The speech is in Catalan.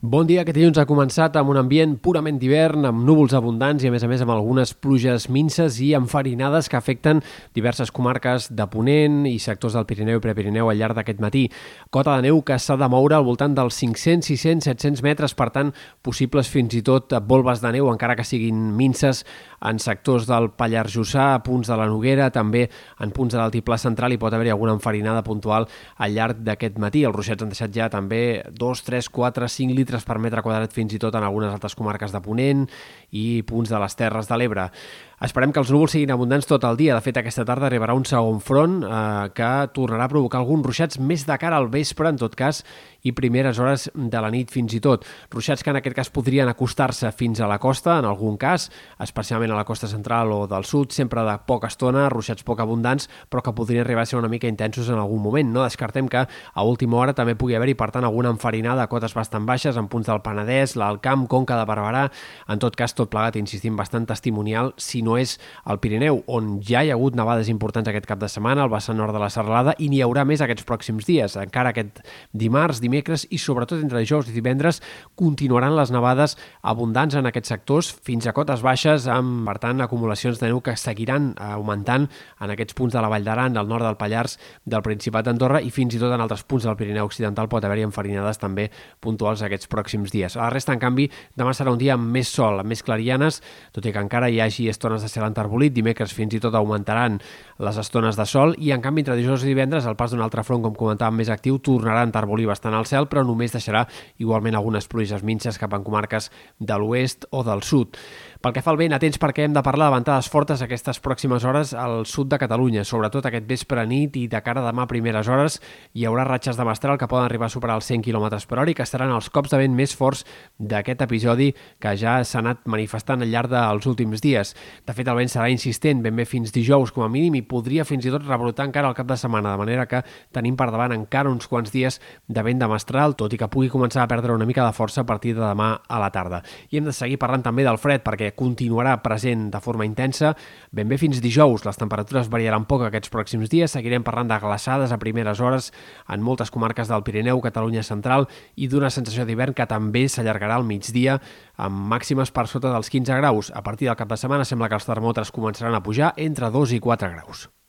Bon dia, aquest dilluns ha començat amb un ambient purament d'hivern, amb núvols abundants i, a més a més, amb algunes pluges minces i enfarinades que afecten diverses comarques de Ponent i sectors del Pirineu i Prepirineu al llarg d'aquest matí. Cota de neu que s'ha de moure al voltant dels 500, 600, 700 metres, per tant, possibles fins i tot volves de neu, encara que siguin minces, en sectors del Pallars Jussà, a punts de la Noguera, també en punts de l'altiplà central hi pot haver alguna enfarinada puntual al llarg d'aquest matí. Els ruixats han deixat ja també 2, 3, 4, 5 litres litres per metre quadrat fins i tot en algunes altres comarques de Ponent i punts de les Terres de l'Ebre. Esperem que els núvols siguin abundants tot el dia. De fet, aquesta tarda arribarà un segon front eh, que tornarà a provocar alguns ruixats més de cara al vespre, en tot cas, i primeres hores de la nit fins i tot. Ruixats que en aquest cas podrien acostar-se fins a la costa, en algun cas, especialment a la costa central o del sud, sempre de poca estona, ruixats poc abundants, però que podrien arribar a ser una mica intensos en algun moment. No descartem que a última hora també pugui haver-hi, per tant, alguna enfarinada a cotes bastant baixes, en punts del Penedès, l'Alt Camp, Conca de Barberà, en tot cas, tot plegat, insistim, bastant testimonial, si no és el Pirineu, on ja hi ha hagut nevades importants aquest cap de setmana, al vessant nord de la Serralada, i n'hi haurà més aquests pròxims dies. Encara aquest dimarts, dimecres i sobretot entre dijous i divendres continuaran les nevades abundants en aquests sectors fins a cotes baixes amb, per tant, acumulacions de neu que seguiran augmentant en aquests punts de la Vall d'Aran, del nord del Pallars, del Principat d'Andorra i fins i tot en altres punts del Pirineu Occidental pot haver-hi enfarinades també puntuals aquests pròxims dies. A la resta, en canvi, demà serà un dia amb més sol, amb més clarianes, tot i que encara hi hagi estones de cel enterbolit, dimecres fins i tot augmentaran les estones de sol i en canvi entre dijous i divendres el pas d'un altre front, com comentàvem, més actiu, tornarà a enterbolir bastant al cel, però només deixarà igualment algunes pluges minces cap en comarques de l'oest o del sud. Pel que fa al vent, atents perquè hem de parlar de ventades fortes aquestes pròximes hores al sud de Catalunya, sobretot aquest vespre nit i de cara a demà primeres hores hi haurà ratxes de mestral que poden arribar a superar els 100 km per hora i que estaran els cops de vent més forts d'aquest episodi que ja s'ha anat manifestant al llarg dels últims dies. De fet, el vent serà insistent ben bé fins dijous com a mínim i podria fins i tot rebrotar encara al cap de setmana, de manera que tenim per davant encara uns quants dies de vent de mestral, tot i que pugui començar a perdre una mica de força a partir de demà a la tarda. I hem de seguir parlant també del fred, perquè continuarà present de forma intensa. Ben bé fins dijous les temperatures variaran poc aquests pròxims dies. Seguirem parlant de glaçades a primeres hores en moltes comarques del Pirineu, Catalunya central i d'una sensació d'hivern que també s'allargarà al migdia amb màximes per sota dels 15 graus. A partir del cap de setmana sembla que els termòmetres començaran a pujar entre 2 i 4 graus.